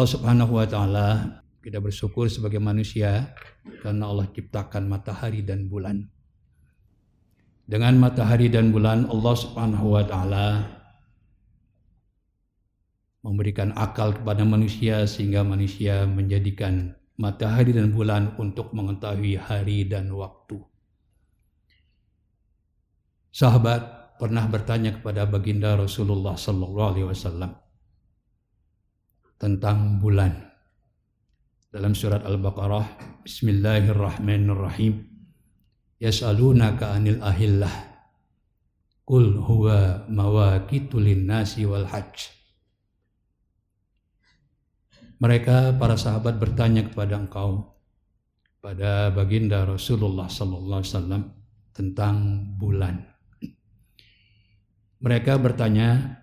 Allah Subhanahu wa taala, kita bersyukur sebagai manusia karena Allah ciptakan matahari dan bulan. Dengan matahari dan bulan Allah Subhanahu wa taala memberikan akal kepada manusia sehingga manusia menjadikan matahari dan bulan untuk mengetahui hari dan waktu. Sahabat pernah bertanya kepada baginda Rasulullah sallallahu alaihi wasallam tentang bulan. Dalam surat Al-Baqarah, Bismillahirrahmanirrahim. Yas'alunaka 'anil ahillah. Qul huwa mawaqitu nasi wal hajj. Mereka para sahabat bertanya kepada engkau pada baginda Rasulullah sallallahu alaihi wasallam tentang bulan. Mereka bertanya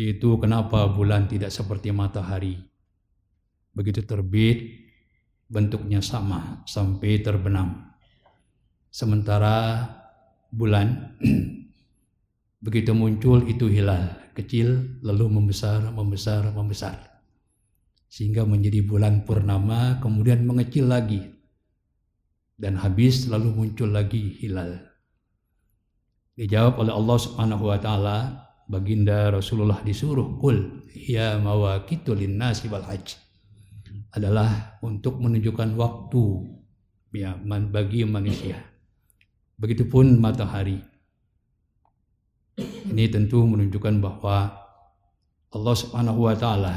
itu kenapa bulan tidak seperti matahari. Begitu terbit, bentuknya sama sampai terbenam. Sementara bulan begitu muncul itu hilal kecil lalu membesar, membesar, membesar. Sehingga menjadi bulan purnama kemudian mengecil lagi dan habis lalu muncul lagi hilal. Dijawab oleh Allah Subhanahu wa taala baginda Rasulullah disuruh kul ya mawaqitu linnasi wal hajj adalah untuk menunjukkan waktu ya bagi manusia. Begitupun matahari. Ini tentu menunjukkan bahwa Allah Subhanahu wa taala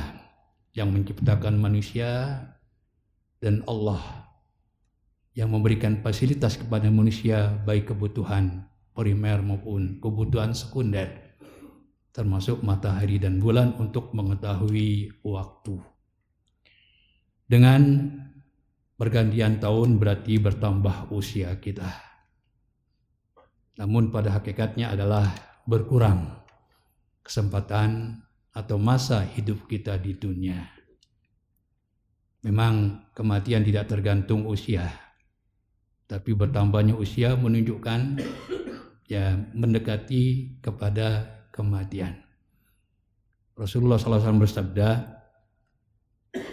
yang menciptakan manusia dan Allah yang memberikan fasilitas kepada manusia baik kebutuhan primer maupun kebutuhan sekunder termasuk matahari dan bulan untuk mengetahui waktu. Dengan pergantian tahun berarti bertambah usia kita. Namun pada hakikatnya adalah berkurang kesempatan atau masa hidup kita di dunia. Memang kematian tidak tergantung usia. Tapi bertambahnya usia menunjukkan ya mendekati kepada kematian. Rasulullah SAW bersabda,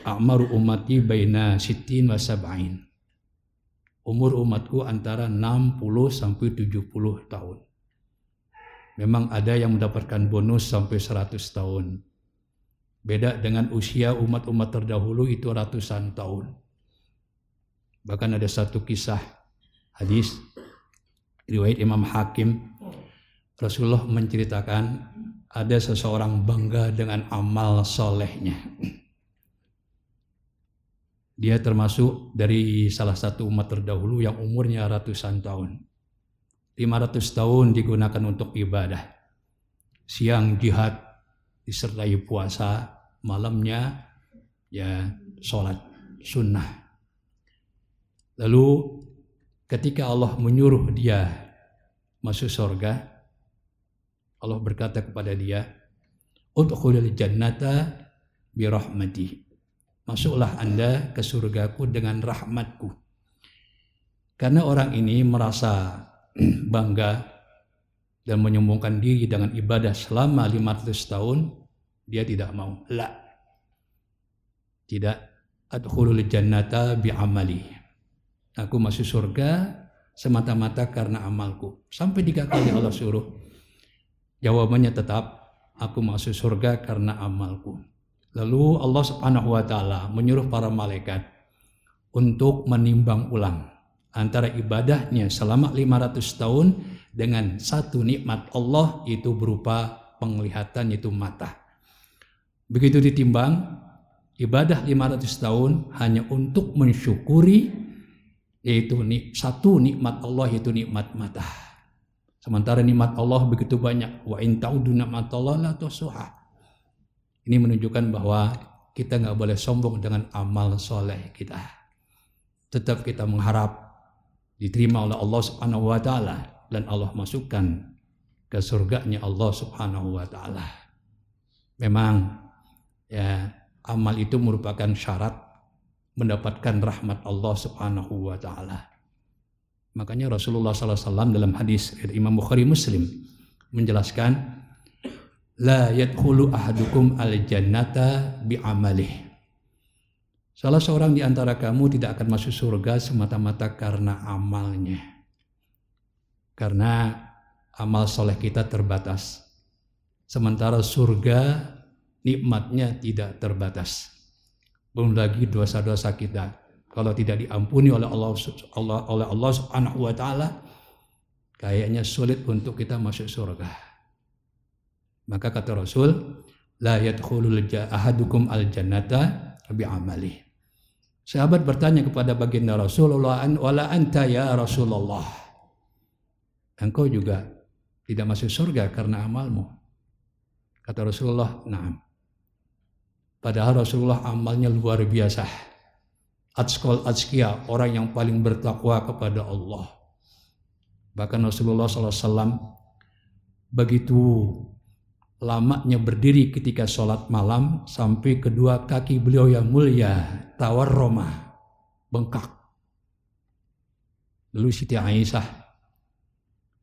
A'maru umati baina sitin wa sab'ain. Umur umatku antara 60 sampai 70 tahun. Memang ada yang mendapatkan bonus sampai 100 tahun. Beda dengan usia umat-umat terdahulu itu ratusan tahun. Bahkan ada satu kisah hadis riwayat Imam Hakim Rasulullah menceritakan ada seseorang bangga dengan amal solehnya. Dia termasuk dari salah satu umat terdahulu yang umurnya ratusan tahun. 500 tahun digunakan untuk ibadah. Siang jihad disertai puasa, malamnya ya sholat sunnah. Lalu ketika Allah menyuruh dia masuk surga, Allah berkata kepada dia, "Udkhulil jannata bi rahmati." Masuklah Anda ke surgaku dengan rahmatku. Karena orang ini merasa bangga dan menyombongkan diri dengan ibadah selama 500 tahun, dia tidak mau. La. Tidak adkhulul jannata bi amali. Aku masuk surga semata-mata karena amalku. Sampai tiga kali Allah suruh Jawabannya tetap, aku masuk surga karena amalku. Lalu Allah Subhanahu wa taala menyuruh para malaikat untuk menimbang ulang antara ibadahnya selama 500 tahun dengan satu nikmat Allah itu berupa penglihatan yaitu mata. Begitu ditimbang ibadah 500 tahun hanya untuk mensyukuri yaitu satu nikmat Allah yaitu nikmat mata. Sementara nikmat Allah begitu banyak. Wa in ta'udu Allah la tusuha. Ini menunjukkan bahwa kita nggak boleh sombong dengan amal soleh kita. Tetap kita mengharap diterima oleh Allah Subhanahu wa taala dan Allah masukkan ke surganya Allah Subhanahu wa taala. Memang ya amal itu merupakan syarat mendapatkan rahmat Allah Subhanahu wa taala. Makanya Rasulullah SAW dalam hadis Imam Bukhari Muslim menjelaskan la yadkhulu ahadukum al jannata bi amalih. Salah seorang di antara kamu tidak akan masuk surga semata-mata karena amalnya. Karena amal soleh kita terbatas. Sementara surga nikmatnya tidak terbatas. Belum lagi dosa-dosa kita. Kalau tidak diampuni oleh Allah, Allah oleh Allah Subhanahu wa taala, kayaknya sulit untuk kita masuk surga. Maka kata Rasul, la yadkhulul ahadukum al jannata bi amali. Sahabat bertanya kepada baginda Rasulullah, "Wala anta ya Rasulullah?" Engkau juga tidak masuk surga karena amalmu. Kata Rasulullah, "Na'am." Padahal Rasulullah amalnya luar biasa. Atskol atskia, orang yang paling bertakwa kepada Allah. Bahkan Rasulullah SAW begitu lamanya berdiri ketika sholat malam sampai kedua kaki beliau yang mulia tawar roma bengkak. Lalu Siti Aisyah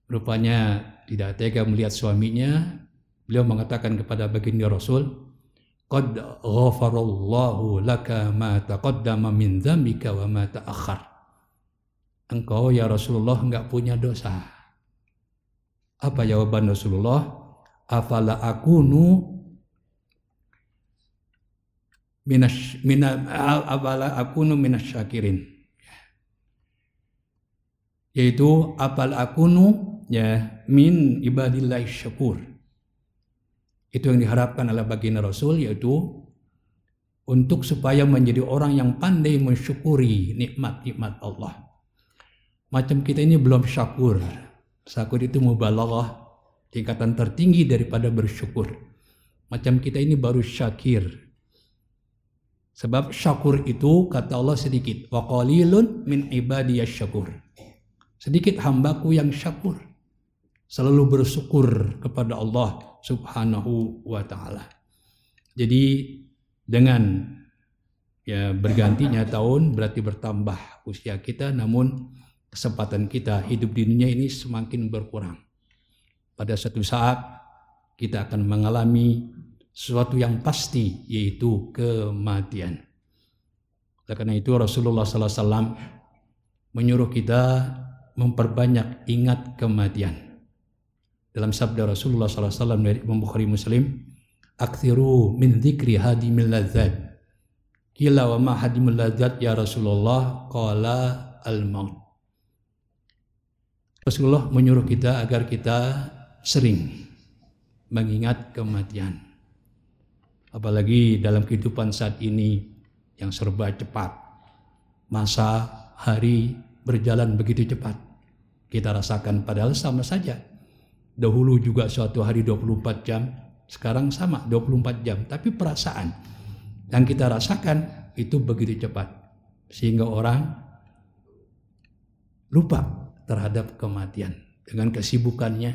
rupanya tidak tega melihat suaminya. Beliau mengatakan kepada baginda Rasul, qad ghafarallahu laka ma taqaddama min dzambika wa ma ta'akhkhar. Engkau ya Rasulullah enggak punya dosa. Apa jawaban Rasulullah? Afala akunu minas mina afala akunu minas syakirin. Yaitu apal akunu ya min ibadillahi syakur itu yang diharapkan oleh baginda Rasul yaitu untuk supaya menjadi orang yang pandai mensyukuri nikmat-nikmat Allah. Macam kita ini belum syakur. Syakur itu mubalaghah, tingkatan tertinggi daripada bersyukur. Macam kita ini baru syakir. Sebab syakur itu kata Allah sedikit. Wa qalilun min ibadiyas syakur. Sedikit hambaku yang syakur. Selalu bersyukur kepada Allah Subhanahu wa taala. Jadi dengan ya bergantinya tahun berarti bertambah usia kita namun kesempatan kita hidup di dunia ini semakin berkurang. Pada suatu saat kita akan mengalami sesuatu yang pasti yaitu kematian. Oleh karena itu Rasulullah SAW menyuruh kita memperbanyak ingat kematian dalam sabda Rasulullah SAW dari Imam Bukhari Muslim akthiru min dzikri hadimil ladzat. Kila wa ma hadimul ladzat ya Rasulullah qala al maut. Rasulullah menyuruh kita agar kita sering mengingat kematian. Apalagi dalam kehidupan saat ini yang serba cepat. Masa hari berjalan begitu cepat. Kita rasakan padahal sama saja Dahulu juga suatu hari 24 jam, sekarang sama 24 jam. Tapi perasaan yang kita rasakan itu begitu cepat. Sehingga orang lupa terhadap kematian dengan kesibukannya.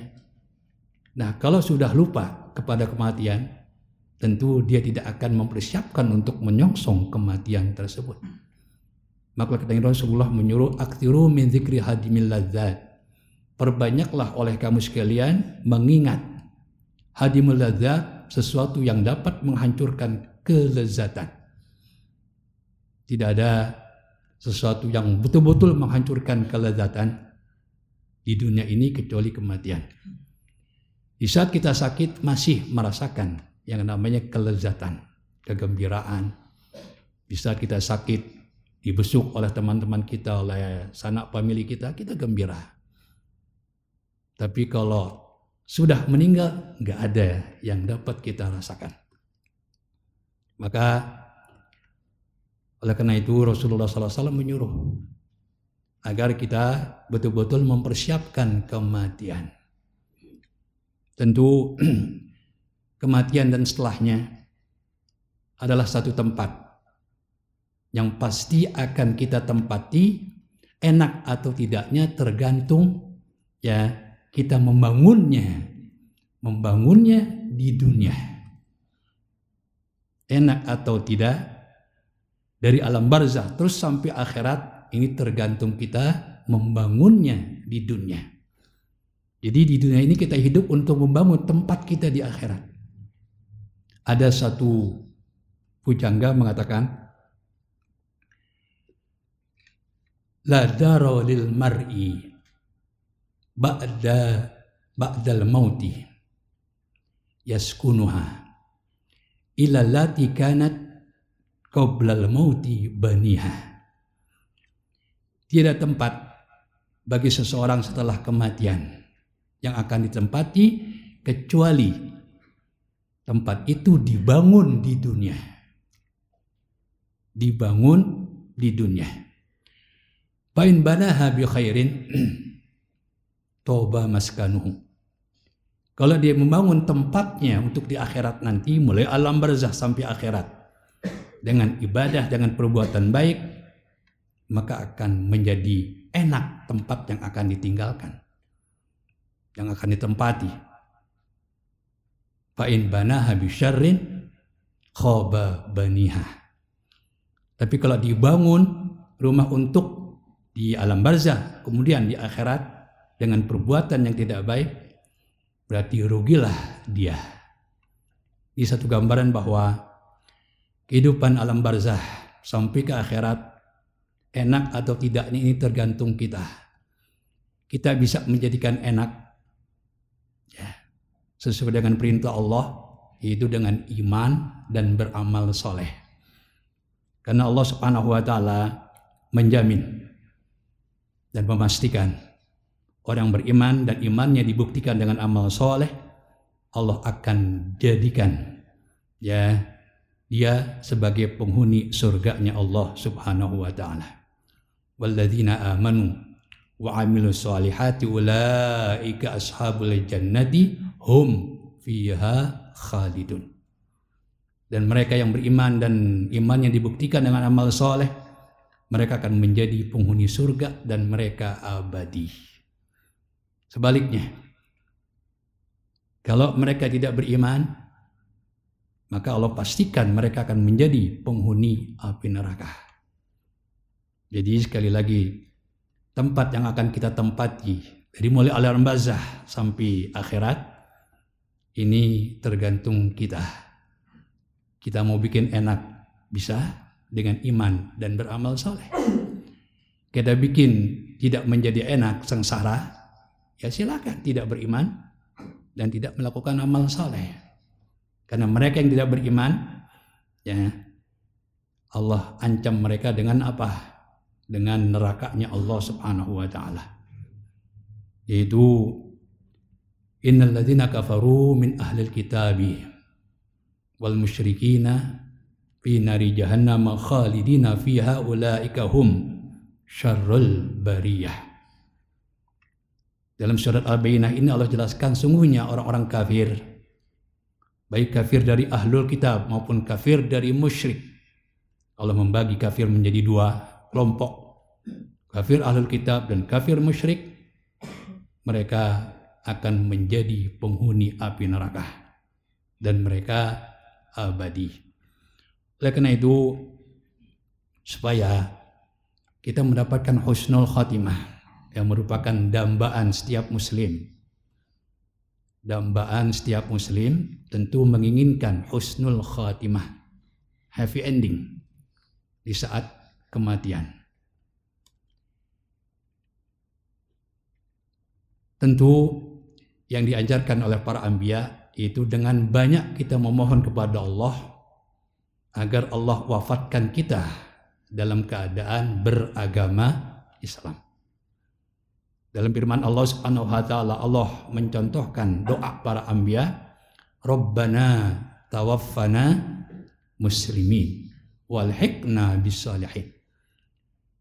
Nah kalau sudah lupa kepada kematian, tentu dia tidak akan mempersiapkan untuk menyongsong kematian tersebut. Maka kita Rasulullah menyuruh aktiru min zikri hadimil ladzat perbanyaklah oleh kamu sekalian mengingat hadimul ladzat sesuatu yang dapat menghancurkan kelezatan. Tidak ada sesuatu yang betul-betul menghancurkan kelezatan di dunia ini kecuali kematian. Di saat kita sakit masih merasakan yang namanya kelezatan, kegembiraan. Di saat kita sakit dibesuk oleh teman-teman kita, oleh sanak famili kita, kita gembira. Tapi kalau sudah meninggal, nggak ada yang dapat kita rasakan. Maka oleh karena itu Rasulullah SAW menyuruh agar kita betul-betul mempersiapkan kematian. Tentu kematian dan setelahnya adalah satu tempat yang pasti akan kita tempati enak atau tidaknya tergantung ya kita membangunnya, membangunnya di dunia. Enak atau tidak, dari alam barzah terus sampai akhirat, ini tergantung kita membangunnya di dunia. Jadi di dunia ini kita hidup untuk membangun tempat kita di akhirat. Ada satu pujangga mengatakan la daro lil mar'i ba'da ba'dal mauti yaskunuha. Ila lati kanat qoblal mauti baniha. Tidak tempat bagi seseorang setelah kematian yang akan ditempati kecuali tempat itu dibangun di dunia. Dibangun di dunia. Pain banaha bi khairin toba maskanuhu. Kalau dia membangun tempatnya untuk di akhirat nanti mulai alam barzah sampai akhirat dengan ibadah dengan perbuatan baik maka akan menjadi enak tempat yang akan ditinggalkan yang akan ditempati. Fa'in banaha bi syarrin khaba baniha. Tapi kalau dibangun rumah untuk di alam barzah, kemudian di akhirat dengan perbuatan yang tidak baik, berarti rugilah dia. Di satu gambaran bahwa kehidupan alam barzah sampai ke akhirat enak atau tidak ini tergantung kita. Kita bisa menjadikan enak ya, sesuai dengan perintah Allah yaitu dengan iman dan beramal soleh. Karena Allah Subhanahu wa taala menjamin dan memastikan orang beriman dan imannya dibuktikan dengan amal soleh, Allah akan jadikan ya dia sebagai penghuni surganya Allah Subhanahu wa taala. Walladzina amanu wa amilu solihati ulaika ashabul jannati hum fiha khalidun. Dan mereka yang beriman dan imannya dibuktikan dengan amal soleh, mereka akan menjadi penghuni surga dan mereka abadi. Sebaliknya, kalau mereka tidak beriman, maka Allah pastikan mereka akan menjadi penghuni api neraka. Jadi sekali lagi, tempat yang akan kita tempati dari mulai alam bazah sampai akhirat ini tergantung kita. Kita mau bikin enak bisa, dengan iman dan beramal soleh. Kita bikin tidak menjadi enak sengsara, ya silakan tidak beriman dan tidak melakukan amal soleh. Karena mereka yang tidak beriman, ya Allah ancam mereka dengan apa? Dengan nerakanya Allah Subhanahu wa taala. Yaitu innal ladzina kafaru min ahlil kitabi wal musyrikina fi nari jahannam khalidina fiha ulaika hum syarrul bariyah. Dalam surat Al-Bayyinah ini Allah jelaskan sungguhnya orang-orang kafir baik kafir dari ahlul kitab maupun kafir dari musyrik. Allah membagi kafir menjadi dua kelompok. Kafir ahlul kitab dan kafir musyrik mereka akan menjadi penghuni api neraka dan mereka abadi. Oleh karena itu supaya kita mendapatkan husnul khatimah yang merupakan dambaan setiap muslim. Dambaan setiap muslim tentu menginginkan husnul khatimah, happy ending di saat kematian. Tentu yang diajarkan oleh para ambia itu dengan banyak kita memohon kepada Allah agar Allah wafatkan kita dalam keadaan beragama Islam. Dalam firman Allah Subhanahu wa taala Allah mencontohkan doa para anbiya, Rabbana tawaffana muslimin walhiqna bisalihin.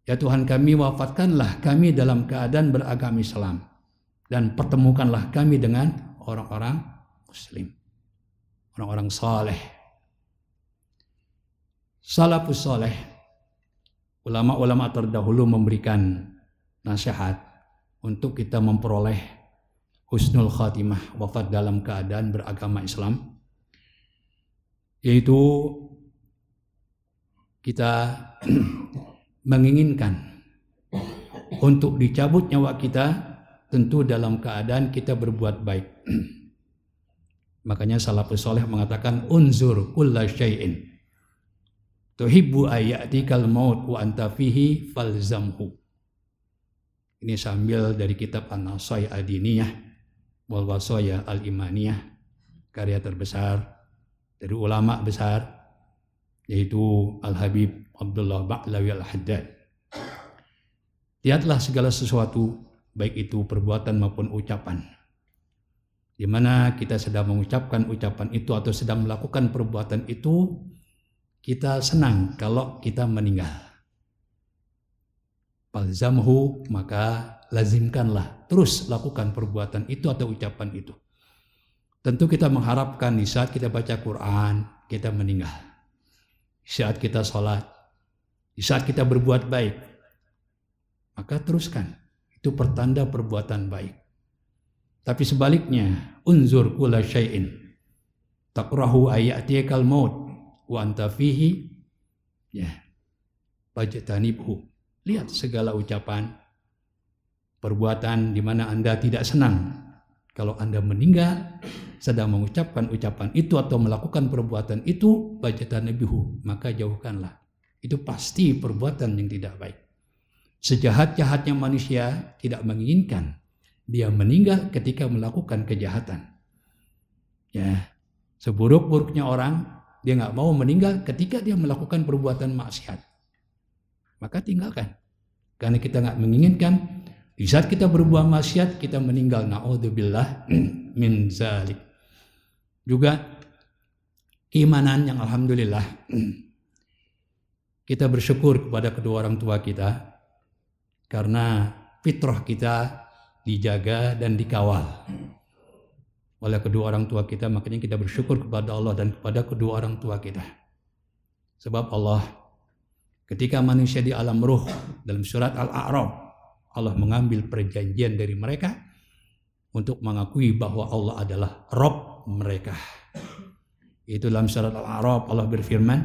Ya Tuhan kami wafatkanlah kami dalam keadaan beragama Islam dan pertemukanlah kami dengan orang-orang muslim. Orang-orang saleh salafus soleh, ulama-ulama terdahulu memberikan nasihat untuk kita memperoleh husnul khatimah wafat dalam keadaan beragama Islam yaitu kita menginginkan untuk dicabut nyawa kita tentu dalam keadaan kita berbuat baik Makanya salafus soleh mengatakan unzur kulla syai'in. Tuhibbu ayatikal maut wa anta fihi falzamhu. Ini sambil dari kitab An-Nasai Adiniyah wal Wasaya Al-Imaniyah karya terbesar dari ulama besar yaitu Al-Habib Abdullah Ba'lawi Al-Haddad. Lihatlah segala sesuatu baik itu perbuatan maupun ucapan di mana kita sedang mengucapkan ucapan itu atau sedang melakukan perbuatan itu, kita senang kalau kita meninggal. Palzamhu maka lazimkanlah terus lakukan perbuatan itu atau ucapan itu. Tentu kita mengharapkan di saat kita baca Quran kita meninggal. Di saat kita sholat, di saat kita berbuat baik, maka teruskan. Itu pertanda perbuatan baik. Tapi sebaliknya, unzur kula syai'in. Takrahu ayatikal maut wa anta fihi ya. Lihat segala ucapan perbuatan di mana Anda tidak senang kalau Anda meninggal sedang mengucapkan ucapan itu atau melakukan perbuatan itu fajtanibhu, maka jauhkanlah. Itu pasti perbuatan yang tidak baik. Sejahat-jahatnya manusia tidak menginginkan dia meninggal ketika melakukan kejahatan. Ya, seburuk-buruknya orang dia nggak mau meninggal ketika dia melakukan perbuatan maksiat. Maka tinggalkan. Karena kita nggak menginginkan di saat kita berbuat maksiat kita meninggal. Naudzubillah min zalik. Juga keimanan yang alhamdulillah kita bersyukur kepada kedua orang tua kita karena fitrah kita dijaga dan dikawal oleh kedua orang tua kita makanya kita bersyukur kepada Allah dan kepada kedua orang tua kita sebab Allah ketika manusia di alam ruh dalam surat Al-A'raf Allah mengambil perjanjian dari mereka untuk mengakui bahwa Allah adalah Rob mereka. Itu dalam surat Al-A'raf Allah berfirman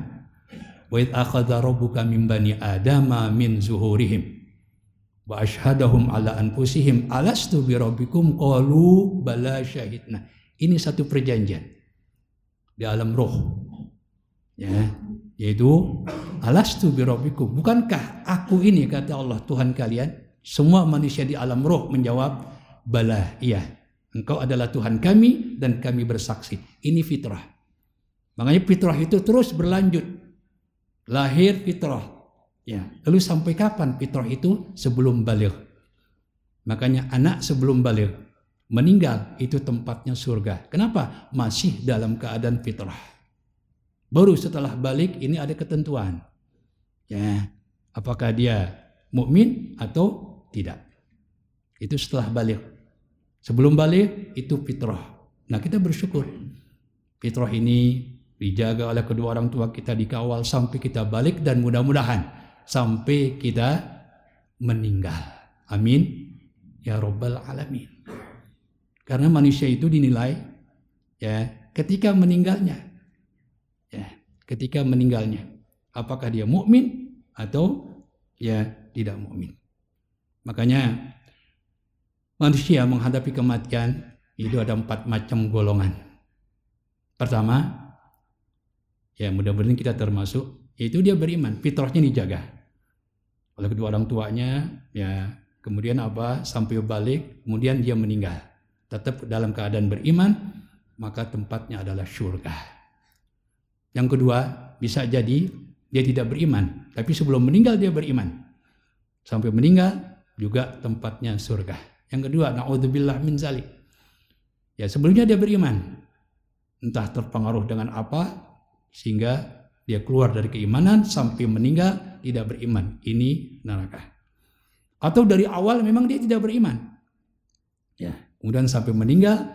wa id akhadha rabbuka min bani adama min zuhurihim wa ashhadahum ala anfusihim alastu bi rabbikum? Qalu bala syahidna. Ini satu perjanjian di alam roh ya yaitu alastu bi rabbikum bukankah aku ini kata Allah Tuhan kalian semua manusia di alam roh menjawab bala iya engkau adalah Tuhan kami dan kami bersaksi ini fitrah makanya fitrah itu terus berlanjut lahir fitrah Ya, lalu sampai kapan fitrah itu sebelum balik? Makanya anak sebelum balik meninggal itu tempatnya surga. Kenapa? Masih dalam keadaan fitrah. Baru setelah balik ini ada ketentuan. Ya, apakah dia mukmin atau tidak? Itu setelah balik. Sebelum balik itu fitrah. Nah, kita bersyukur. Fitrah ini dijaga oleh kedua orang tua kita dikawal sampai kita balik dan mudah-mudahan sampai kita meninggal. Amin. Ya Rabbal Alamin. Karena manusia itu dinilai ya ketika meninggalnya. Ketika meninggalnya. Apakah dia mukmin atau ya tidak mukmin. Makanya manusia menghadapi kematian itu ada empat macam golongan. Pertama, ya mudah-mudahan kita termasuk, yaitu dia beriman, fitrahnya dijaga oleh kedua orang tuanya ya kemudian apa sampai balik kemudian dia meninggal tetap dalam keadaan beriman maka tempatnya adalah surga yang kedua bisa jadi dia tidak beriman tapi sebelum meninggal dia beriman sampai meninggal juga tempatnya surga yang kedua naudzubillah min zalik ya sebelumnya dia beriman entah terpengaruh dengan apa sehingga dia keluar dari keimanan sampai meninggal tidak beriman. Ini neraka. Atau dari awal memang dia tidak beriman. Ya, kemudian sampai meninggal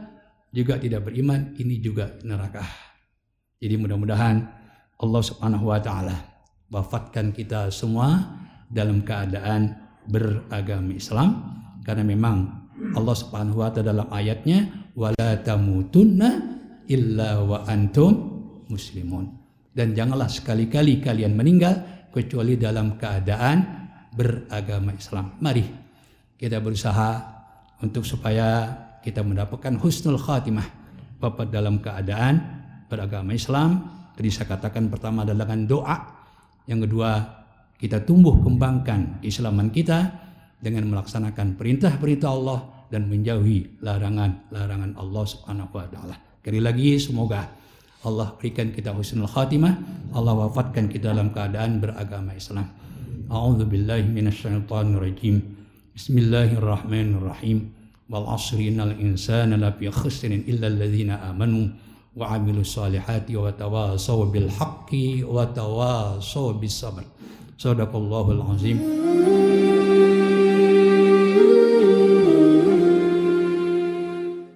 juga tidak beriman, ini juga neraka. Jadi mudah-mudahan Allah Subhanahu wa taala wafatkan kita semua dalam keadaan beragama Islam. Karena memang Allah Subhanahu wa taala dalam ayatnya wala tamutunna illa wa antum muslimun. Dan janganlah sekali-kali kalian meninggal kecuali dalam keadaan beragama Islam. Mari kita berusaha untuk supaya kita mendapatkan husnul khatimah. Bapak dalam keadaan beragama Islam. Tadi saya katakan pertama adalah dengan doa. Yang kedua, kita tumbuh kembangkan keislaman kita dengan melaksanakan perintah-perintah Allah dan menjauhi larangan-larangan Allah Subhanahu wa taala. Sekali lagi semoga Allah berikan kita husnul khatimah, Allah wafatkan kita dalam keadaan beragama Islam. A'udzu billahi minasyaitonir rajim. Bismillahirrahmanirrahim. Wal 'asri innal insana lafi khusrin illa alladzina amanu wa 'amilus solihati wa tawasaw bil haqqi wa tawasaw